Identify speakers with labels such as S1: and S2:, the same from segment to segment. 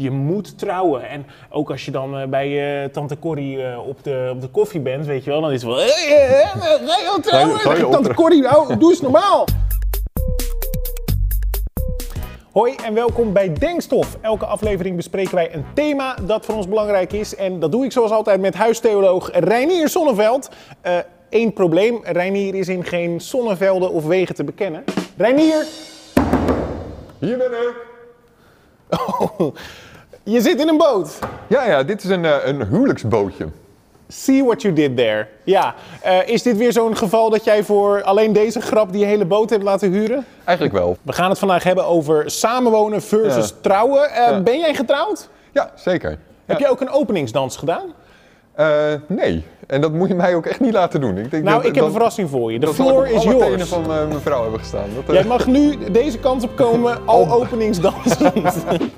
S1: je moet trouwen. En ook als je dan eh, bij eh, tante Corrie eh, op, de, op de koffie bent, weet je wel, dan is het wel... Ga je al trouwen? tante? Corrie, nou, doe eens normaal. Hoi en welkom bij Denkstof. Elke aflevering bespreken wij een thema dat voor ons belangrijk is. En dat doe ik zoals altijd met huistheoloog Reinier Sonneveld. Eén probleem, Reinier is in geen zonnevelden of wegen te bekennen. Reinier,
S2: Hier ben ik.
S1: je zit in een boot.
S2: Ja, ja, dit is een, eh, een huwelijksbootje.
S1: See what you did there. Ja, eh, is dit weer zo'n geval dat jij voor alleen deze grap die hele boot hebt laten huren?
S2: Eigenlijk wel.
S1: We gaan het vandaag hebben over samenwonen versus
S2: Ja.
S1: trouwen. Eh,
S2: Ja.
S1: Ben jij getrouwd?
S2: Ja, zeker.
S1: Heb je ook een openingsdans gedaan?
S2: Eh, nee, en dat moet je mij ook echt niet laten doen. Ik denk
S1: Nou,
S2: dat,
S1: ik heb
S2: dat-
S1: een verrassing voor je. De
S2: dat
S1: floor
S2: op
S1: is
S2: alle tenen
S1: yours.
S2: van eh, mevrouw hebben gestaan. Dat, eh,
S1: Jij mag nu deze kant op komen, al openingsdansen.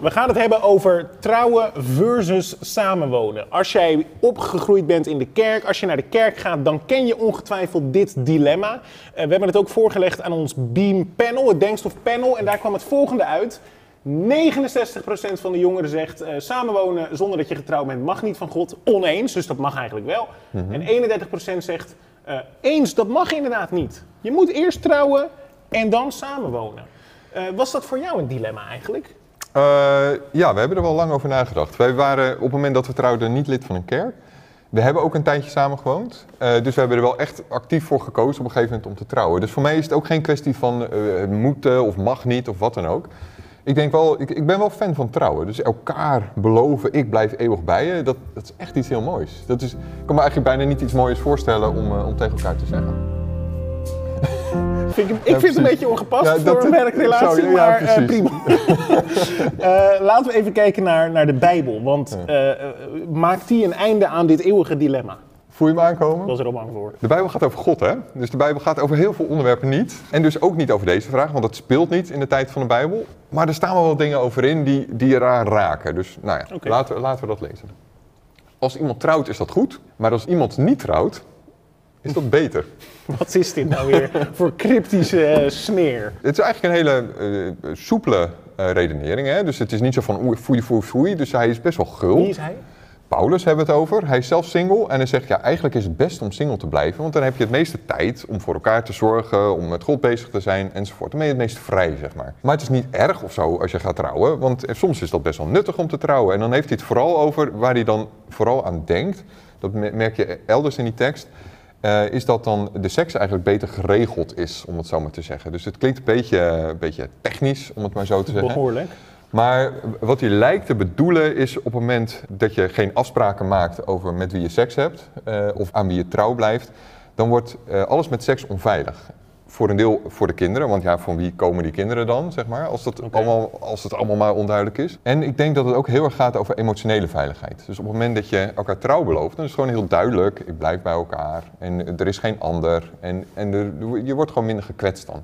S1: We gaan het hebben over trouwen versus samenwonen. Als jij opgegroeid bent in de kerk, als je naar de kerk gaat, dan ken je ongetwijfeld dit dilemma. We hebben het ook voorgelegd aan ons Beam panel, het Denkstof panel. En daar kwam het volgende uit. 69% van de jongeren zegt eh, samenwonen zonder dat je getrouwd bent mag niet van God. Oneens, dus dat mag eigenlijk wel.
S2: Mhm.
S1: En 31% zegt eh, eens, dat mag inderdaad niet. Je moet eerst trouwen en dan samenwonen. Eh, was dat voor jou een dilemma eigenlijk?
S2: Ja, we hebben er wel lang over nagedacht. Wij waren op het moment dat we trouwden niet lid van een kerk. We hebben ook een tijdje samen gewoond. Dus we hebben er wel echt actief voor gekozen op een gegeven moment om te trouwen. Dus voor mij is het ook geen kwestie van eh, moeten of mag niet of wat dan ook. Ik denk wel, ik, ik ben wel fan van trouwen. Dus elkaar beloven, ik blijf eeuwig bij je, dat, dat is echt iets heel moois. Dat is, ik kan me eigenlijk bijna niet iets moois voorstellen om, eh, om tegen elkaar te zeggen.
S1: Vind ik, ik
S2: Ja,
S1: vind het een beetje ongepast
S2: Ja,
S1: voor een werkrelatie,
S2: ja,
S1: maar eh, prima. Eh, laten we even kijken naar, naar de Bijbel, want maakt die een einde aan dit eeuwige dilemma?
S2: Voel je me aankomen?
S1: Ik was er al bang voor.
S2: De Bijbel gaat over God, hè? Dus de Bijbel gaat over heel veel onderwerpen niet. En dus ook niet over deze vraag, want dat speelt niet in de tijd van de Bijbel. Maar er staan wel wat dingen over in die, die eraan raken. Dus nou ja, laten, we, laten we dat lezen. Als iemand trouwt, is dat goed. Maar als iemand niet trouwt, is dat beter.
S1: Wat is dit nou weer voor cryptische eh, sneer?
S2: Het is eigenlijk een hele eh, soepele eh, redenering, hè? Dus het is niet zo van oei, foei, foei, foei. Dus hij is best wel gul.
S1: Wie is hij?
S2: Paulus hebben het over. Hij is zelf single en hij zegt ja, eigenlijk is het best om single te blijven, want dan heb je het meeste tijd om voor elkaar te zorgen, om met God bezig te zijn enzovoort. Dan ben je het meest vrij, zeg maar. Maar het is niet erg of zo als je gaat trouwen, want soms is dat best wel nuttig om te trouwen. En dan heeft hij het vooral over waar hij dan vooral aan denkt. Dat me- merk je elders in die tekst. eh, is dat dan de seks eigenlijk beter geregeld is, om het zo maar te zeggen. Dus het klinkt een beetje, een beetje technisch, om het maar zo te zeggen.
S1: Behoorlijk.
S2: Maar wat hij lijkt te bedoelen is op het moment dat je geen afspraken maakt over met wie je seks hebt eh, of aan wie je trouw blijft, dan wordt eh, alles met seks onveilig. Voor een deel voor de kinderen, want ja, van wie komen die kinderen dan, zeg maar, als, dat allemaal, als het allemaal maar onduidelijk is. En ik denk dat het ook heel erg gaat over emotionele veiligheid. Dus op het moment dat je elkaar trouw belooft, dan is het gewoon heel duidelijk, ik blijf bij elkaar en er is geen ander. En, en er, je wordt gewoon minder gekwetst dan.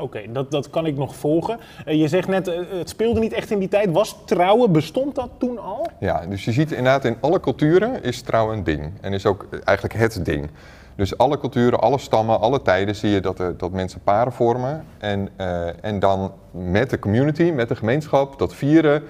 S1: Oké, dat, dat kan ik nog volgen. Eh, je zegt net, eh, het speelde niet echt in die tijd. Was trouwen, bestond dat toen al?
S2: Ja, dus je ziet inderdaad in alle culturen is trouw een ding. En is ook eigenlijk het ding. Dus alle culturen, alle stammen, alle tijden zie je dat, er, dat mensen paren vormen. En, eh, en dan met de community, met de gemeenschap, dat vieren.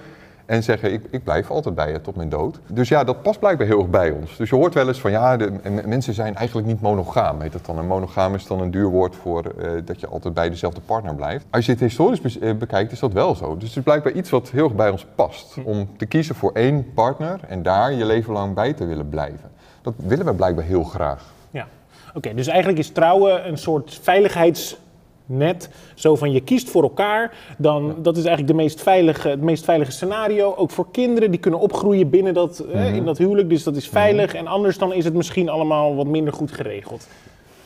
S2: En zeggen, ik, ik blijf altijd bij je tot mijn dood. Dus ja, dat past blijkbaar heel erg bij ons. Dus je hoort wel eens van, ja, de, mensen zijn eigenlijk niet monogaam, heet dat dan. En monogaam is dan een duur woord voor eh, dat je altijd bij dezelfde partner blijft. Als je het historisch be- eh, bekijkt, is dat wel zo. Dus het is blijkbaar iets wat heel erg bij ons past. Om te kiezen voor één partner en daar je leven lang bij te willen blijven. Dat willen we blijkbaar heel graag.
S1: Ja. Oké, dus eigenlijk is trouwen een soort veiligheidsnet. Zo van je kiest voor elkaar, dan dat is eigenlijk de meest veilige, het meest veilige scenario. Ook voor kinderen die kunnen opgroeien binnen dat, eh, in dat huwelijk, dus dat is veilig. En anders dan is het misschien allemaal wat minder goed geregeld.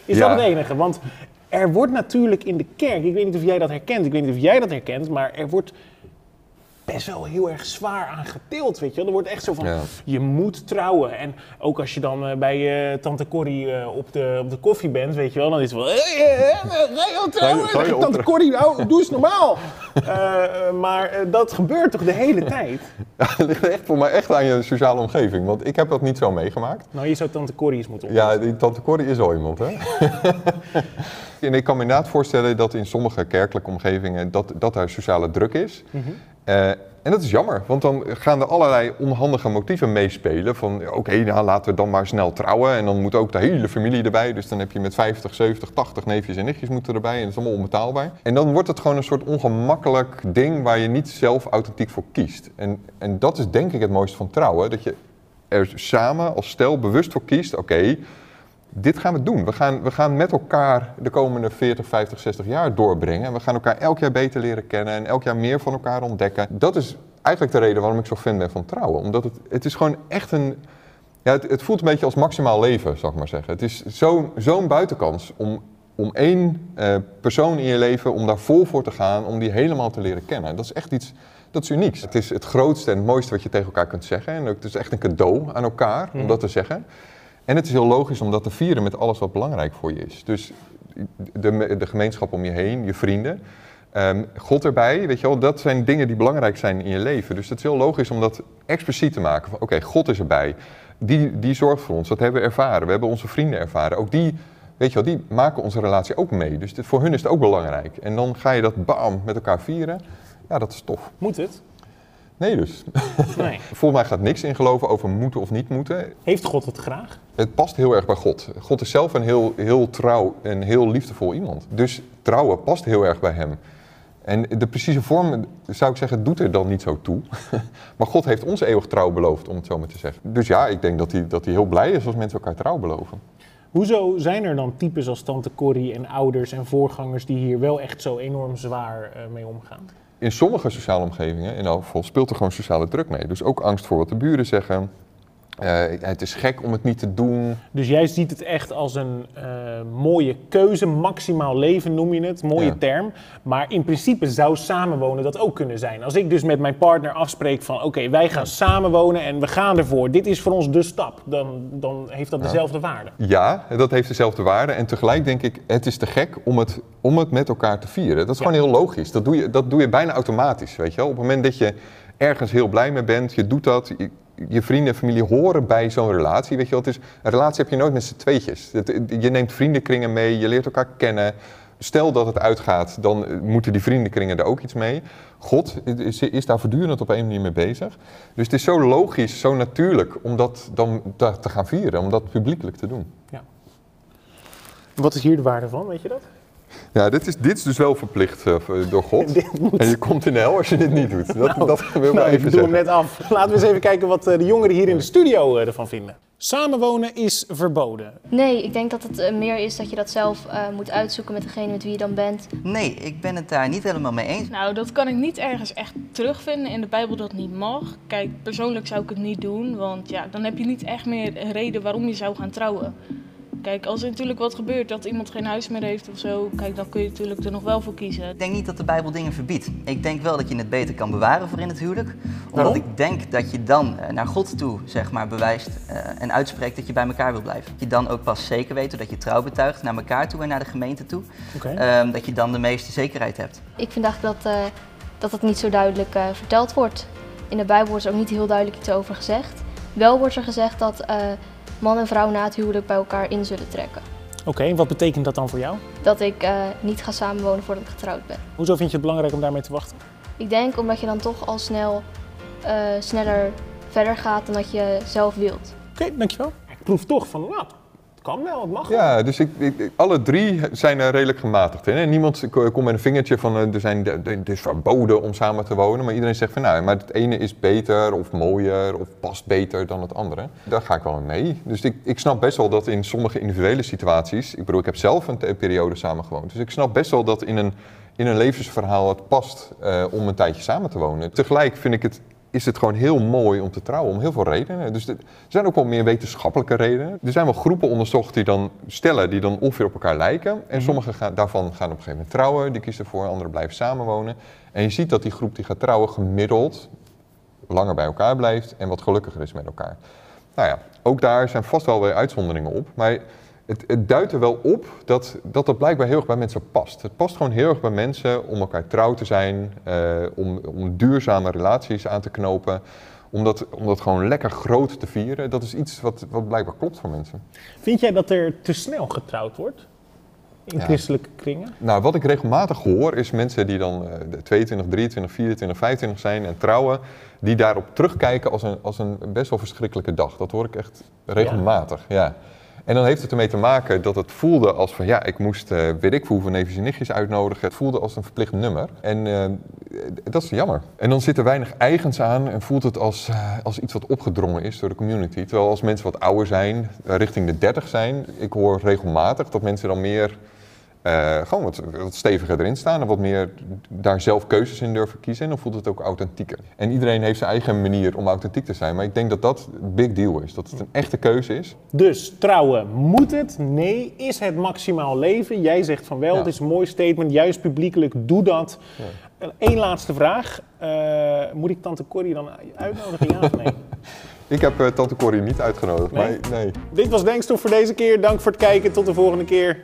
S1: Is
S2: Ja.
S1: dat het enige? Want er wordt natuurlijk in de kerk, ik weet niet of jij dat herkent, ik weet niet of jij dat herkent, maar er wordt best wel heel erg zwaar aan getild, weet je wel. Er wordt echt zo van,
S2: Ja.
S1: je moet trouwen. En ook als je dan eh, bij eh, tante Corrie eh, op, de, op de koffie bent, weet je wel, dan is het wel, hey, je trouwen?
S2: je
S1: tante? Corrie, nou, doe eens normaal. Maar dat gebeurt toch de hele tijd?
S2: Ja, het ligt echt voor mij echt aan je sociale omgeving. Want ik heb dat niet zo meegemaakt.
S1: Nou, je zou tante Corrie eens moeten ontmoeten.
S2: Ja, die tante Corrie is al iemand, hè? en ik kan me inderdaad voorstellen dat in sommige kerkelijke omgevingen dat, dat er sociale druk is.
S1: Mhm.
S2: Eh, en dat is jammer, want dan gaan er allerlei onhandige motieven meespelen. Van oké, nou, laten we dan maar snel trouwen. En dan moet ook de hele familie erbij. Dus dan heb je met 50, 70, 80 neefjes en nichtjes moeten erbij. En dat is allemaal onbetaalbaar. En dan wordt het gewoon een soort ongemakkelijk ding waar je niet zelf authentiek voor kiest. En, en dat is denk ik het mooiste van trouwen. Dat je er samen als stel bewust voor kiest. Oké, dit gaan we doen. We gaan, we gaan met elkaar de komende 40, 50, 60 jaar doorbrengen. We gaan elkaar elk jaar beter leren kennen en elk jaar meer van elkaar ontdekken. Dat is eigenlijk de reden waarom ik zo fan ben van trouwen. Omdat het, het is gewoon echt een... Ja, het, het voelt een beetje als maximaal leven, zal ik maar zeggen. Het is zo'n zo'n buitenkans om, om één uh, persoon in je leven, om daar vol voor te gaan, om die helemaal te leren kennen. Dat is echt iets, dat is unieks. Het is het grootste en het mooiste wat je tegen elkaar kunt zeggen. En het is echt een cadeau aan elkaar om dat te zeggen. En het is heel logisch om dat te vieren met alles wat belangrijk voor je is. Dus de, de gemeenschap om je heen, je vrienden, um, God erbij, weet je wel, dat zijn dingen die belangrijk zijn in je leven. Dus het is heel logisch om dat expliciet te maken. Oké, God is erbij. Die, die zorgt voor ons, dat hebben we ervaren. We hebben onze vrienden ervaren. Ook die, weet je wel, die maken onze relatie ook mee. Dus voor hun is het ook belangrijk. En dan ga je dat bam met elkaar vieren. Ja, dat is tof.
S1: Moet het?
S2: Nee dus. Nee. Volgens mij gaat niks in geloven over moeten of niet moeten.
S1: Heeft God het graag?
S2: Het past heel erg bij God. God is zelf een heel, heel trouw en heel liefdevol iemand. Dus trouwen past heel erg bij hem. En de precieze vorm, zou ik zeggen, doet er dan niet zo toe. maar God heeft ons eeuwig trouw beloofd, om het zo maar te zeggen. Dus ja, ik denk dat hij, dat hij heel blij is als mensen elkaar trouw beloven.
S1: Hoezo zijn er dan types als tante Corrie en ouders en voorgangers die hier wel echt zo enorm zwaar uh, mee omgaan?
S2: In sommige sociale omgevingen, in elk geval, speelt er gewoon sociale druk mee. Dus ook angst voor wat de buren zeggen. Uh, het is gek om het niet te doen.
S1: Dus jij ziet het echt als een uh, mooie keuze, maximaal leven noem je het, mooie ja. term. Maar in principe zou samenwonen dat ook kunnen zijn. Als ik dus met mijn partner afspreek van oké, okay, wij gaan ja. samenwonen en we gaan ervoor. Dit is voor ons de stap. Dan, dan heeft dat dezelfde waarde.
S2: Ja, dat heeft dezelfde waarde. En tegelijk denk ik, het is te gek om het, om het met elkaar te vieren. Dat is gewoon heel logisch. Dat doe, je, dat doe je bijna automatisch, weet je wel. Op het moment dat je ergens heel blij mee bent, je doet dat... Je, vrienden en familie horen bij zo'n relatie. Weet je wel, het is, een relatie heb je nooit met z'n tweetjes. je neemt vriendenkringen mee, je leert elkaar kennen. Stel dat het uitgaat, dan moeten die vriendenkringen er ook iets mee. God is, daar voortdurend op een manier mee bezig. Dus het is zo logisch, zo natuurlijk om dat dan te gaan vieren, om dat publiekelijk te doen. Ja.
S1: Wat is hier de waarde van, weet je dat?
S2: Ja, dit is, dit is dus wel verplicht uh, door God. En je komt in de hel als je dit niet doet. Dat,
S1: nou,
S2: dat wil ik
S1: nou,
S2: even
S1: ik doe hem net af. Laten we eens even kijken wat uh, de jongeren hier in de studio uh, ervan vinden. Samenwonen is verboden.
S3: Nee, ik denk dat het meer is dat je dat zelf moet uitzoeken met degene met wie je dan bent.
S4: Nee, ik ben het daar niet helemaal mee eens.
S5: Nou, dat kan ik niet ergens echt terugvinden in de Bijbel dat niet mag. Kijk, persoonlijk zou ik het niet doen, want ja, dan heb je niet echt meer een reden waarom je zou gaan trouwen. Kijk, als er natuurlijk wat gebeurt dat iemand geen huis meer heeft of zo, kijk, dan kun je natuurlijk er nog wel voor kiezen.
S4: Ik denk niet dat de Bijbel dingen verbiedt. Ik denk wel dat je het beter kan bewaren voor in het huwelijk. Omdat ik denk dat je dan uh, naar God toe, zeg maar, bewijst uh, en uitspreekt dat je bij elkaar wil blijven. Dat je dan ook pas zeker weet dat je trouw betuigt naar elkaar toe en naar de gemeente toe. Okay. Um, dat je dan de meeste zekerheid hebt.
S3: Ik vind eigenlijk dat, uh, dat het niet zo duidelijk verteld wordt. In de Bijbel wordt er ook niet heel duidelijk iets over gezegd. Wel wordt er gezegd dat man en vrouw na het huwelijk bij elkaar in zullen trekken.
S1: Oké, okay, wat betekent dat dan voor jou?
S3: Dat ik uh, niet ga samenwonen voordat ik getrouwd ben.
S1: Hoezo vind je het belangrijk om daarmee te wachten?
S3: Ik denk omdat je dan toch al snel uh, sneller verder gaat dan dat je zelf wilt.
S1: Oké, okay, dankjewel. Ik proef toch van, nou, kan wel, het mag
S2: Ja, dus ik, ik, alle drie zijn er redelijk gematigd in. Niemand komt met een vingertje van uh, er, zijn, het is verboden om samen te wonen. Maar iedereen zegt van nou, maar het ene is beter of mooier of past beter dan het andere. Daar ga ik wel mee. Dus ik, ik snap best wel dat in sommige individuele situaties, ik bedoel ik heb zelf een, een periode samen gewoond. Dus ik snap best wel dat in een, in een levensverhaal het past uh, om een tijdje samen te wonen. Tegelijk vind ik het is het gewoon heel mooi om te trouwen, om heel veel redenen. Dus er zijn ook wel meer wetenschappelijke redenen. Er zijn wel groepen onderzocht die dan stellen, die dan ongeveer op elkaar lijken. En mhm. sommige gaan, daarvan gaan op een gegeven moment trouwen, die kiezen ervoor, anderen blijven samenwonen. En je ziet dat die groep die gaat trouwen gemiddeld langer bij elkaar blijft en wat gelukkiger is met elkaar. Nou ja, ook daar zijn vast wel weer uitzonderingen op. Maar het, het, duidt er wel op dat, dat dat blijkbaar heel erg bij mensen past. Het past gewoon heel erg bij mensen om elkaar trouw te zijn, uh, om, om duurzame relaties aan te knopen, om dat, om dat gewoon lekker groot te vieren. Dat is iets wat, wat blijkbaar klopt voor mensen.
S1: Vind jij dat er te snel getrouwd wordt? in
S2: Ja.
S1: christelijke kringen?
S2: Nou, wat ik regelmatig hoor is mensen die dan eh, de 22, 23, 24, 25 zijn en trouwen, die daarop terugkijken als een, als een best wel verschrikkelijke dag. Dat hoor ik echt regelmatig, ja. En dan heeft het ermee te maken dat het voelde als van ja, ik moest, eh, weet ik hoeveel neefjes en nichtjes uitnodigen. Het voelde als een verplicht nummer. En eh, dat is jammer. En dan zit er weinig eigens aan en voelt het als, eh, als iets wat opgedrongen is door de community. Terwijl als mensen wat ouder zijn, richting de 30 zijn, ik hoor regelmatig dat mensen dan meer eh, gewoon wat, wat steviger erin staan en wat meer daar zelf keuzes in durven kiezen. En dan voelt het ook authentieker. En iedereen heeft zijn eigen manier om authentiek te zijn. Maar ik denk dat dat big deal is. Dat het een echte keuze is.
S1: Dus trouwen, moet het? Nee. Is het maximaal leven? Jij zegt van wel,
S2: Ja.
S1: het is een mooi statement, juist publiekelijk, doe dat. Eén laatste vraag. Eh, moet ik tante Corrie dan uitnodigen, ja of nee?
S2: Ik heb eh, Tante Corrie niet uitgenodigd.
S1: Nee?
S2: Maar nee.
S1: Dit was Denkstof voor deze keer. Dank voor het kijken. Tot de volgende keer.